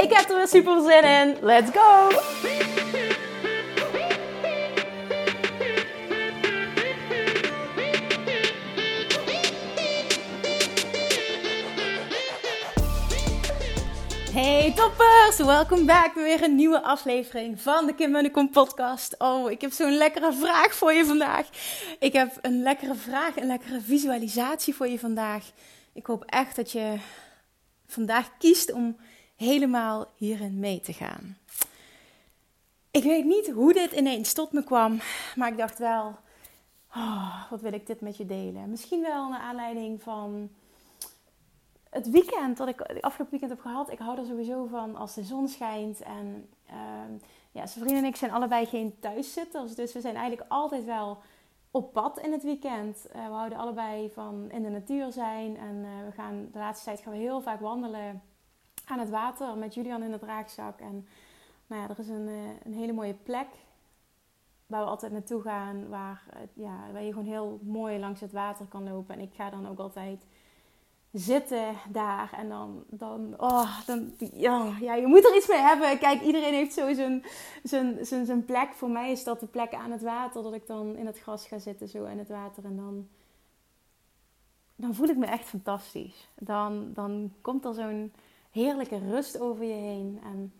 Ik heb er weer super zin in. Let's go! Hey toppers, welkom back bij weer een nieuwe aflevering van de Kim Munnekom podcast. Oh, ik heb zo'n lekkere vraag voor je vandaag. Ik heb een lekkere vraag, een lekkere visualisatie voor je vandaag. Ik hoop echt dat je vandaag kiest om helemaal hierin mee te gaan. Ik weet niet hoe dit ineens tot me kwam, maar ik dacht wel, oh, wat wil ik dit met je delen? Misschien wel naar aanleiding van het weekend dat ik afgelopen weekend heb gehad. Ik hou er sowieso van als de zon schijnt. En uh, ja, zijn vrienden en ik zijn allebei geen thuiszitters. Dus we zijn eigenlijk altijd wel op pad in het weekend. Uh, we houden allebei van in de natuur zijn. En uh, we gaan de laatste tijd gaan we heel vaak wandelen aan het water met Julian in de draagzak. En nou ja, er is een, eh, een hele mooie plek waar we altijd naartoe gaan. Waar, ja, waar je gewoon heel mooi langs het water kan lopen. En ik ga dan ook altijd zitten daar en dan, dan, oh, dan ja, ja, je moet er iets mee hebben. Kijk, iedereen heeft zo zijn, zijn, zijn, zijn plek. Voor mij is dat de plek aan het water, dat ik dan in het gras ga zitten, zo in het water. En dan, dan voel ik me echt fantastisch. Dan, dan komt er zo'n heerlijke rust over je heen. En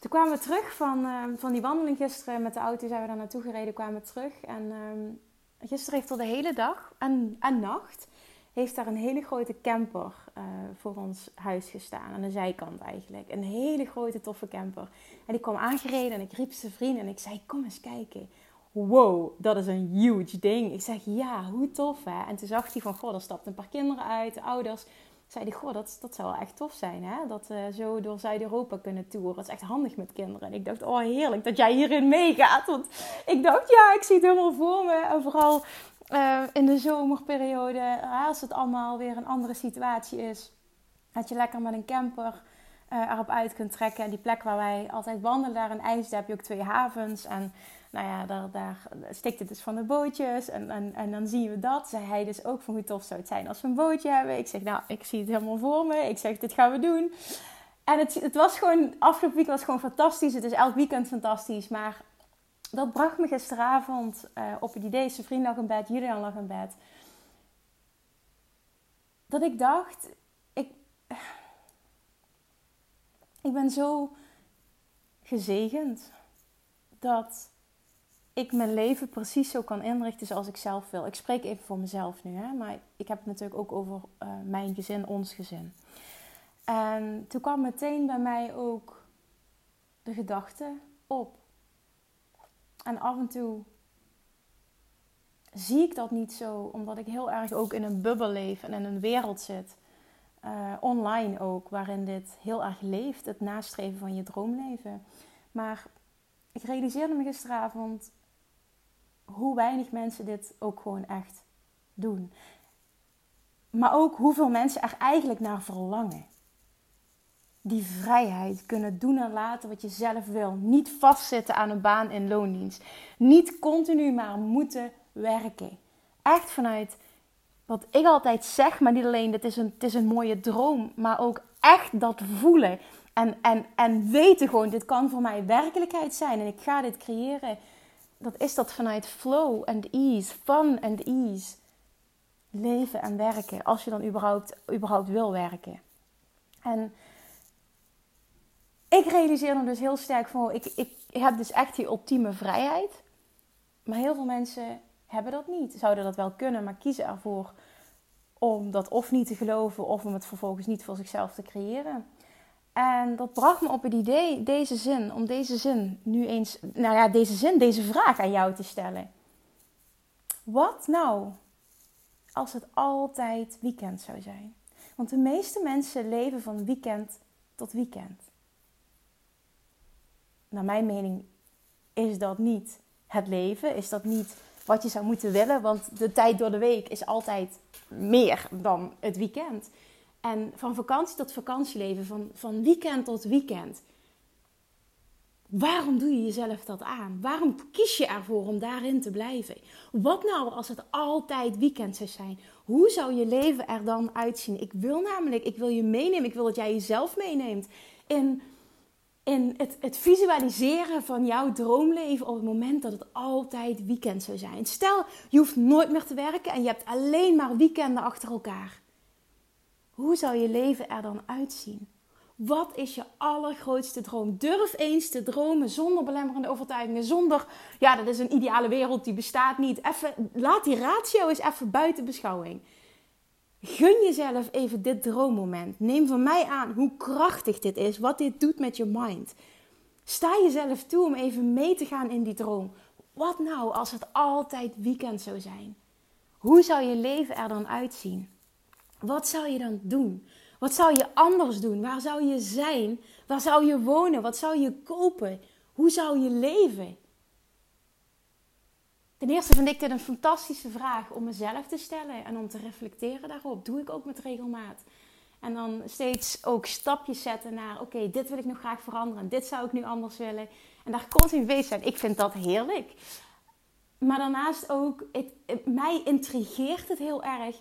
toen kwamen we terug van, uh, van die wandeling gisteren met de auto, zijn we daar naartoe gereden, kwamen we terug. En uh, gisteren heeft er de hele dag en, en nacht heeft daar een hele grote camper uh, voor ons huis gestaan. Aan de zijkant eigenlijk. Een hele grote toffe camper. En die kwam aangereden en ik riep zijn vriend en ik zei: Kom eens kijken. Wow, dat is een huge ding. Ik zeg: Ja, hoe tof hè? En toen zag hij van: Goh, er stapten een paar kinderen uit, de ouders. Zei hij: Goh, dat, dat zou wel echt tof zijn hè? Dat we zo door Zuid-Europa kunnen toeren. Dat is echt handig met kinderen. En ik dacht: Oh, heerlijk dat jij hierin meegaat. Want ik dacht: Ja, ik zie het helemaal voor me. En vooral uh, in de zomerperiode, uh, als het allemaal weer een andere situatie is, dat je lekker met een camper uh, erop uit kunt trekken. En die plek waar wij altijd wandelen, daar in IJsden heb je ook twee havens. En nou ja, daar, daar stikt het dus van de bootjes. En, en, en dan zien we dat. Zei hij dus ook van hoe tof zou het zijn als we een bootje hebben. Ik zeg, nou, ik zie het helemaal voor me. Ik zeg, dit gaan we doen. En het, het was gewoon, afgelopen weekend was gewoon fantastisch. Het is elk weekend fantastisch. Maar dat bracht me gisteravond uh, op het idee. Zijn vriend lag in bed, Julian lag in bed. Dat ik dacht, ik, ik ben zo gezegend dat ik mijn leven precies zo kan inrichten zoals ik zelf wil. Ik spreek even voor mezelf nu, hè? maar ik heb het natuurlijk ook over uh, mijn gezin, ons gezin. En toen kwam meteen bij mij ook de gedachte op en af en toe zie ik dat niet zo, omdat ik heel erg ook in een bubbel leef en in een wereld zit. Uh, online ook, waarin dit heel erg leeft, het nastreven van je droomleven. Maar ik realiseerde me gisteravond hoe weinig mensen dit ook gewoon echt doen. Maar ook hoeveel mensen er eigenlijk naar verlangen die vrijheid kunnen doen en laten wat je zelf wil. Niet vastzitten aan een baan in loondienst. Niet continu maar moeten werken. Echt vanuit wat ik altijd zeg, maar niet alleen, het is een, het is een mooie droom, maar ook echt dat voelen. En, en, en weten gewoon, dit kan voor mij werkelijkheid zijn en ik ga dit creëren. Dat is dat vanuit flow and ease, fun and ease. Leven en werken, als je dan überhaupt, überhaupt wil werken. En ik realiseer me dus heel sterk van, ik, ik heb dus echt die ultieme vrijheid. Maar heel veel mensen hebben dat niet. Zouden dat wel kunnen, maar kiezen ervoor om dat of niet te geloven of om het vervolgens niet voor zichzelf te creëren. En dat bracht me op het idee, deze zin, om deze zin nu eens, nou ja, deze zin, deze vraag aan jou te stellen. Wat nou als het altijd weekend zou zijn? Want de meeste mensen leven van weekend tot weekend. naar mijn mening, is dat niet het leven. Is dat niet wat je zou moeten willen. Want de tijd door de week is altijd meer dan het weekend. En van vakantie tot vakantieleven, van, van weekend tot weekend. Waarom doe je jezelf dat aan? Waarom kies je ervoor om daarin te blijven? Wat nou als het altijd weekend zou zijn? Hoe zou je leven er dan uitzien? Ik wil namelijk, ik wil je meenemen. Ik wil dat jij jezelf meeneemt in, in het, het visualiseren van jouw droomleven op het moment dat het altijd weekend zou zijn. Stel, je hoeft nooit meer te werken en je hebt alleen maar weekenden achter elkaar. Hoe zou je leven er dan uitzien? Wat is je allergrootste droom? Durf eens te dromen zonder belemmerende overtuigingen. Zonder, ja, dat is een ideale wereld, die bestaat niet. Even, laat die ratio eens even buiten beschouwing. Gun jezelf even dit droommoment. Neem van mij aan hoe krachtig dit is, wat dit doet met je mind. Sta jezelf toe om even mee te gaan in die droom. Wat nou als het altijd weekend zou zijn? Hoe zou je leven er dan uitzien? Wat zou je dan doen? Wat zou je anders doen? Waar zou je zijn? Waar zou je wonen? Wat zou je kopen? Hoe zou je leven? Ten eerste vind ik dit een fantastische vraag om mezelf te stellen en om te reflecteren daarop. Doe ik ook met regelmaat. En dan steeds ook stapjes zetten naar: oké, dit wil ik nog graag veranderen. Dit zou ik nu anders willen. En daar constant mee zijn. Ik vind dat heerlijk. Maar daarnaast ook, mij intrigeert het heel erg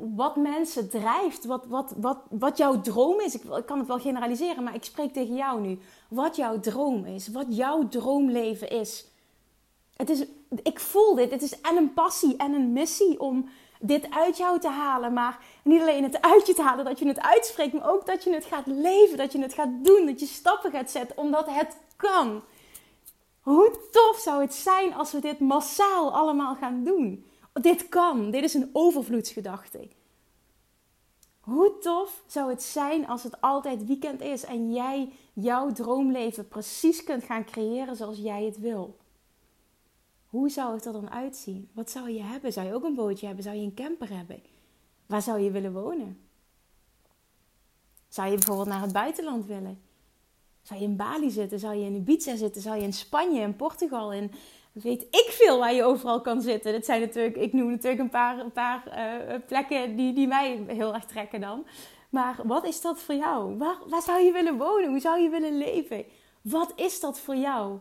wat mensen drijft, wat, wat, wat, wat jouw droom is. Ik, kan het wel generaliseren, maar ik spreek tegen jou nu. Wat jouw droom is, wat jouw droomleven is. Het is ik voel dit. Het is en een passie en een missie om dit uit jou te halen. Maar niet alleen het uit je te halen, dat je het uitspreekt, maar ook dat je het gaat leven, dat je het gaat doen, dat je stappen gaat zetten, omdat het kan. Hoe tof zou het zijn als we dit massaal allemaal gaan doen? Dit kan. Dit is een overvloedsgedachte. Hoe tof zou het zijn als het altijd weekend is en jij jouw droomleven precies kunt gaan creëren zoals jij het wil? Hoe zou het er dan uitzien? Wat zou je hebben? Zou je ook een bootje hebben? Zou je een camper hebben? Waar zou je willen wonen? Zou je bijvoorbeeld naar het buitenland willen? Zou je in Bali zitten? Zou je in Ibiza zitten? Zou je in Spanje, in Portugal, in weet ik veel waar je overal kan zitten. Dat zijn natuurlijk, ik noem natuurlijk een paar, een paar uh, plekken die, die mij heel erg trekken dan. Maar wat is dat voor jou? Waar, waar zou je willen wonen? Hoe zou je willen leven? Wat is dat voor jou?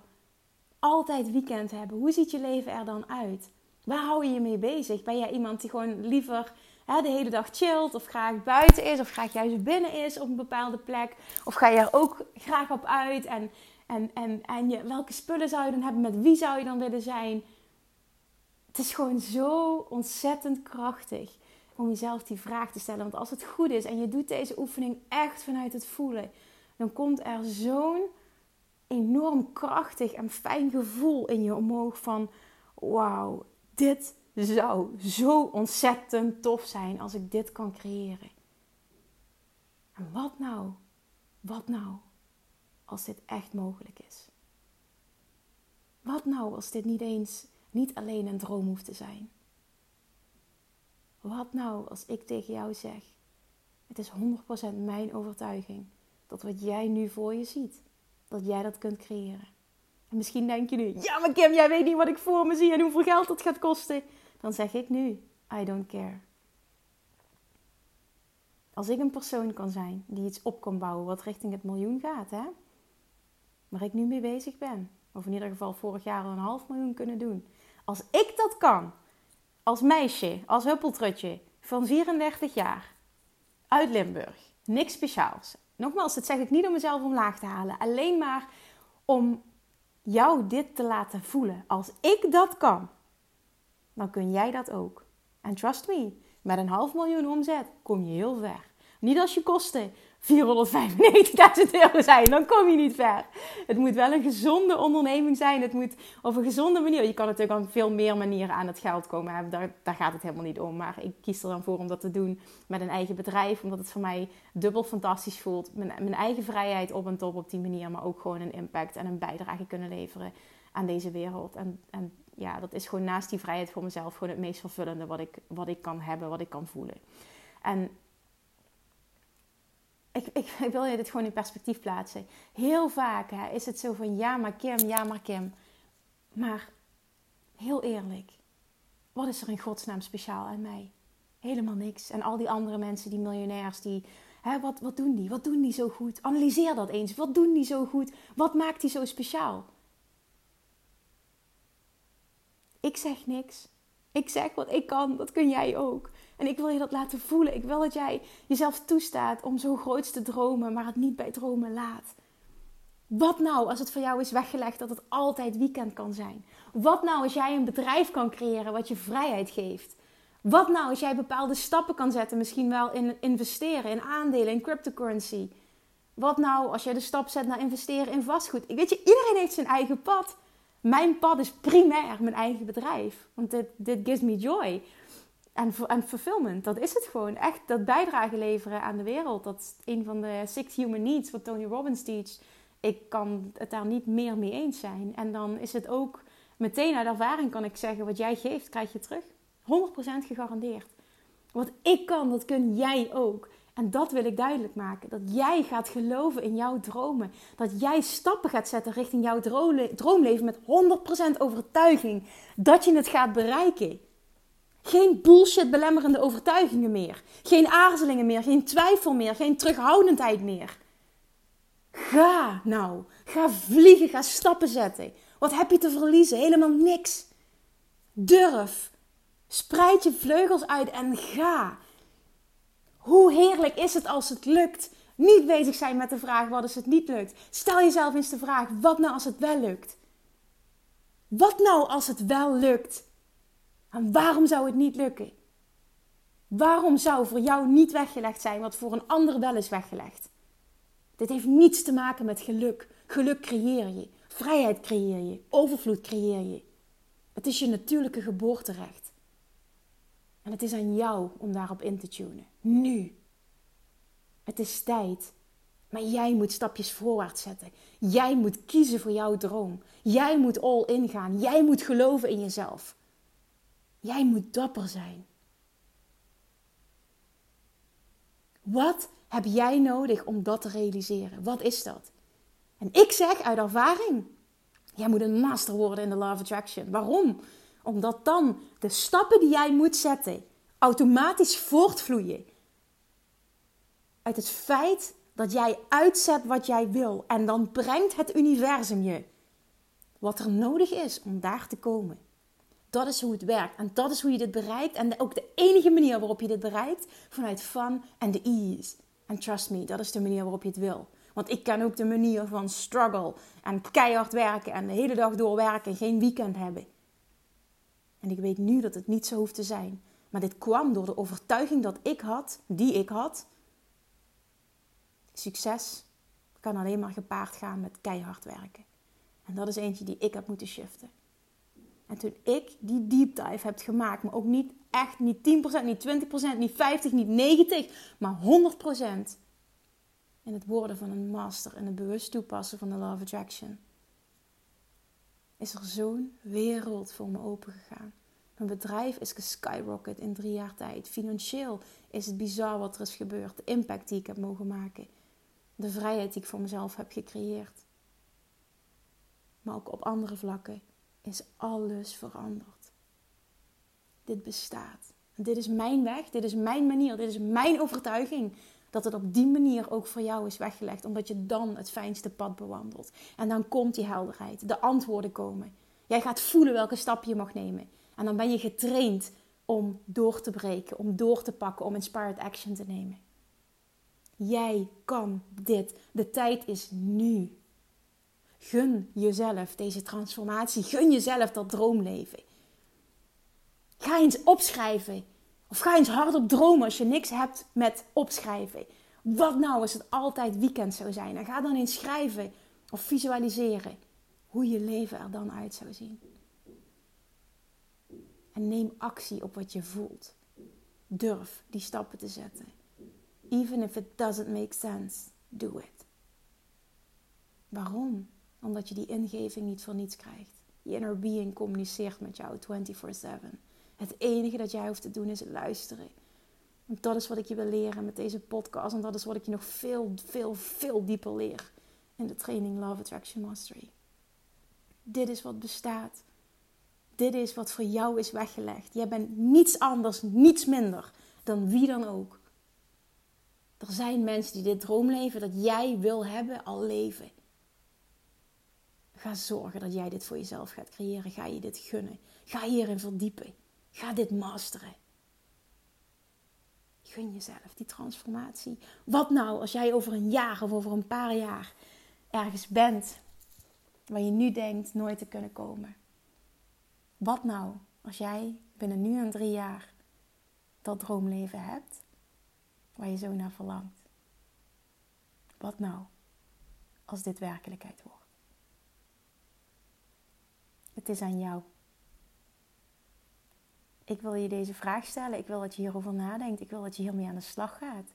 Altijd weekend hebben. Hoe ziet je leven er dan uit? Waar hou je je mee bezig? Ben jij iemand die gewoon liever hè, de hele dag chillt of graag buiten is of graag juist binnen is op een bepaalde plek? Of ga je er ook graag op uit en en, en, en je, welke spullen zou je dan hebben? Met wie zou je dan willen zijn? Het is gewoon zo ontzettend krachtig om jezelf die vraag te stellen. Want als het goed is en je doet deze oefening echt vanuit het voelen, dan komt er zo'n enorm krachtig en fijn gevoel in je omhoog van: wauw, dit zou zo ontzettend tof zijn als ik dit kan creëren. En wat nou? Wat nou? Als dit echt mogelijk is? Wat nou als dit niet eens, niet alleen een droom hoeft te zijn? Wat nou als ik tegen jou zeg: Het is 100% mijn overtuiging dat wat jij nu voor je ziet, dat jij dat kunt creëren. En misschien denk je nu: Ja, maar Kim, jij weet niet wat ik voor me zie en hoeveel geld dat gaat kosten. Dan zeg ik nu: I don't care. Als ik een persoon kan zijn die iets op kan bouwen wat richting het miljoen gaat, hè? Waar ik nu mee bezig ben. Of in ieder geval vorig jaar een half miljoen kunnen doen. Als ik dat kan, als meisje, als huppeltrutje van 34 jaar, uit Limburg, niks speciaals. Nogmaals, dat zeg ik niet om mezelf omlaag te halen. Alleen maar om jou dit te laten voelen. Als ik dat kan, dan kun jij dat ook. En trust me, met een half miljoen omzet kom je heel ver. Niet als je kosten 495.000 euro zijn, dan kom je niet ver. Het moet wel een gezonde onderneming zijn. Het moet op een gezonde manier. Je kan natuurlijk op veel meer manieren aan het geld komen. Daar, daar gaat het helemaal niet om. Maar ik kies er dan voor om dat te doen met een eigen bedrijf. Omdat het voor mij dubbel fantastisch voelt. Mijn, mijn eigen vrijheid op en top op die manier. Maar ook gewoon een impact en een bijdrage kunnen leveren aan deze wereld. En, en ja, dat is gewoon naast die vrijheid voor mezelf gewoon het meest vervullende wat ik, wat ik kan hebben, wat ik kan voelen. En ik, ik, wil je dit gewoon in perspectief plaatsen. Heel vaak hè, is het zo van ja, maar Kim, ja, maar Kim. Maar heel eerlijk, wat is er in godsnaam speciaal aan mij? Helemaal niks. En al die andere mensen, die miljonairs, die, hè, wat, wat doen die? Wat doen die zo goed? Analyseer dat eens. Wat doen die zo goed? Wat maakt die zo speciaal? Ik zeg niks. Ik zeg wat ik kan, dat kun jij ook. En ik wil je dat laten voelen. Ik wil dat jij jezelf toestaat om zo groot te dromen, maar het niet bij dromen laat. Wat nou als het voor jou is weggelegd dat het altijd weekend kan zijn? Wat nou als jij een bedrijf kan creëren wat je vrijheid geeft? Wat nou als jij bepaalde stappen kan zetten, misschien wel in investeren in aandelen, in cryptocurrency? Wat nou als jij de stap zet naar investeren in vastgoed? Ik weet je, iedereen heeft zijn eigen pad. Mijn pad is primair mijn eigen bedrijf. Want dit, dit gives me joy. En, en fulfillment, dat is het gewoon. Echt dat bijdrage leveren aan de wereld. Dat is een van de six human needs wat Tony Robbins teach. Ik kan het daar niet meer mee eens zijn. En dan is het ook meteen uit ervaring kan ik zeggen: wat jij geeft, krijg je terug. 100% gegarandeerd. Wat ik kan, dat kun jij ook. En dat wil ik duidelijk maken. Dat jij gaat geloven in jouw dromen. Dat jij stappen gaat zetten richting jouw droomleven met 100% overtuiging. Dat je het gaat bereiken. Geen bullshit belemmerende overtuigingen meer. Geen aarzelingen meer. Geen twijfel meer. Geen terughoudendheid meer. Ga nou. Ga vliegen. Ga stappen zetten. Wat heb je te verliezen? Helemaal niks. Durf. Spreid je vleugels uit en ga. Hoe heerlijk is het als het lukt? Niet bezig zijn met de vraag wat als het niet lukt. Stel jezelf eens de vraag: wat nou als het wel lukt? Wat nou als het wel lukt? En waarom zou het niet lukken? Waarom zou voor jou niet weggelegd zijn wat voor een ander wel is weggelegd? Dit heeft niets te maken met geluk. Geluk creëer je, vrijheid creëer je, overvloed creëer je. Het is je natuurlijke geboorterecht. En het is aan jou om daarop in te tunen. Nu. Het is tijd. Maar jij moet stapjes voorwaarts zetten. Jij moet kiezen voor jouw droom. Jij moet all in gaan. Jij moet geloven in jezelf. Jij moet dapper zijn. Wat heb jij nodig om dat te realiseren? Wat is dat? En ik zeg uit ervaring: jij moet een master worden in de of Attraction. Waarom? Omdat dan de stappen die jij moet zetten automatisch voortvloeien uit het feit dat jij uitzet wat jij wil. En dan brengt het universum je wat er nodig is om daar te komen. Dat is hoe het werkt. En dat is hoe je dit bereikt. En ook de enige manier waarop je dit bereikt, vanuit fun en de ease. En trust me, dat is de manier waarop je het wil. Want ik ken ook de manier van struggle en keihard werken en de hele dag doorwerken en geen weekend hebben. En ik weet nu dat het niet zo hoeft te zijn. Maar dit kwam door de overtuiging dat ik had, die ik had. Succes kan alleen maar gepaard gaan met keihard werken. En dat is eentje die ik heb moeten shiften. En toen ik die deep dive heb gemaakt, maar ook niet echt, niet 10%, niet 20%, niet 50%, niet 90%, maar 100% in het worden van een master en het bewust toepassen van de Law of Attraction, is er zo'n wereld voor me open gegaan. Mijn bedrijf is geskyrocket in drie jaar tijd. Financieel is het bizar wat er is gebeurd. De impact die ik heb mogen maken. De vrijheid die ik voor mezelf heb gecreëerd. Maar ook op andere vlakken is alles veranderd. Dit bestaat. Dit is mijn weg, dit is mijn manier, dit is mijn overtuiging. Dat het op die manier ook voor jou is weggelegd, omdat je dan het fijnste pad bewandelt. En dan komt die helderheid, de antwoorden komen. Jij gaat voelen welke stap je mag nemen. En dan ben je getraind om door te breken, om door te pakken, om inspired action te nemen. Jij kan dit. De tijd is nu. Gun jezelf deze transformatie. Gun jezelf dat droomleven. Ga eens opschrijven. Of ga eens hardop dromen als je niks hebt met opschrijven. Wat nou als het altijd weekend zou zijn? En ga dan eens schrijven of visualiseren hoe je leven er dan uit zou zien. En neem actie op wat je voelt. Durf die stappen te zetten. Even if it doesn't make sense, do it. Waarom? Omdat je die ingeving niet voor niets krijgt. Je inner being communiceert met jou 24/7. Het enige dat jij hoeft te doen is luisteren. dat is wat ik je wil leren met deze podcast. En dat is wat ik je nog veel, veel, veel dieper leer in de training Love Attraction Mastery. Dit is wat bestaat. Dit is wat voor jou is weggelegd. Jij bent niets anders, niets minder dan wie dan ook. Er zijn mensen die dit droomleven dat jij wil hebben al leven. Ga zorgen dat jij dit voor jezelf gaat creëren. Ga je dit gunnen. Ga hierin verdiepen. Ga dit masteren. Gun jezelf die transformatie. Wat nou als jij over een jaar of over een paar jaar ergens bent waar je nu denkt nooit te kunnen komen? Wat nou als jij binnen nu en drie jaar dat droomleven hebt waar je zo naar verlangt? Wat nou als dit werkelijkheid wordt? Het is aan jou. Ik wil je deze vraag stellen. Ik wil dat je hierover nadenkt. Ik wil dat je hiermee aan de slag gaat.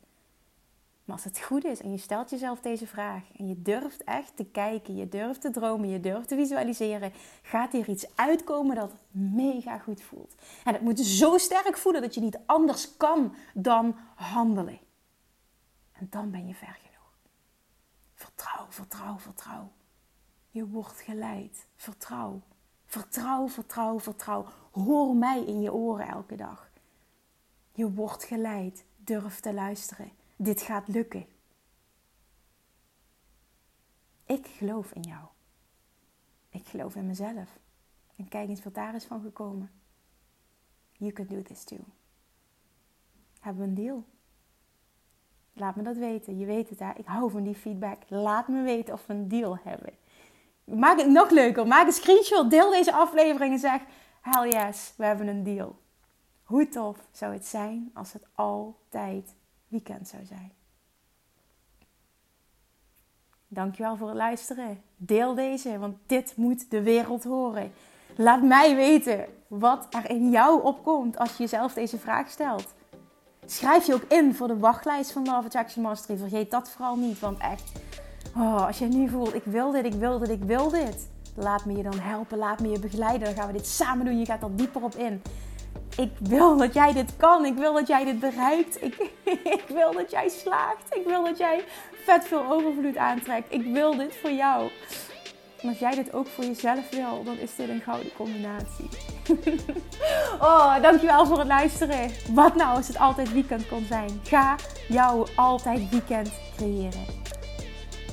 Maar als het goed is en je stelt jezelf deze vraag en je durft echt te kijken, je durft te dromen, je durft te visualiseren, gaat hier iets uitkomen dat mega goed voelt. En het moet zo sterk voelen dat je niet anders kan dan handelen. En dan ben je ver genoeg. Vertrouw, vertrouw, vertrouw. Je wordt geleid. Vertrouw. Vertrouw, vertrouw, vertrouw. Hoor mij in je oren elke dag. Je wordt geleid. Durf te luisteren. Dit gaat lukken. Ik geloof in jou. Ik geloof in mezelf. En kijk eens wat daar is van gekomen. You can do this too. Hebben we een deal? Laat me dat weten. Je weet het hè. Ik hou van die feedback. Laat me weten of we een deal hebben. Maak het nog leuker. Maak een screenshot. Deel deze aflevering en zeg: Hell yes, we hebben een deal. Hoe tof zou het zijn als het altijd weekend zou zijn? Dankjewel voor het luisteren. Deel deze, want dit moet de wereld horen. Laat mij weten wat er in jou opkomt als je jezelf deze vraag stelt. Schrijf je ook in voor de wachtlijst van Love Attraction Mastery. Vergeet dat vooral niet, want echt, oh, als je nu voelt, ik wil dit, ik wil dit, ik wil dit. Laat me je dan helpen, laat me je begeleiden. Dan gaan we dit samen doen. Je gaat er dieper op in. Ik wil dat jij dit kan. Ik wil dat jij dit bereikt. Ik, ik wil dat jij slaagt. Ik wil dat jij vet veel overvloed aantrekt. Ik wil dit voor jou. En als jij dit ook voor jezelf wil, dan is dit een gouden combinatie. oh, dankjewel voor het luisteren. Wat nou als het altijd weekend kon zijn? Ga jouw altijd weekend creëren.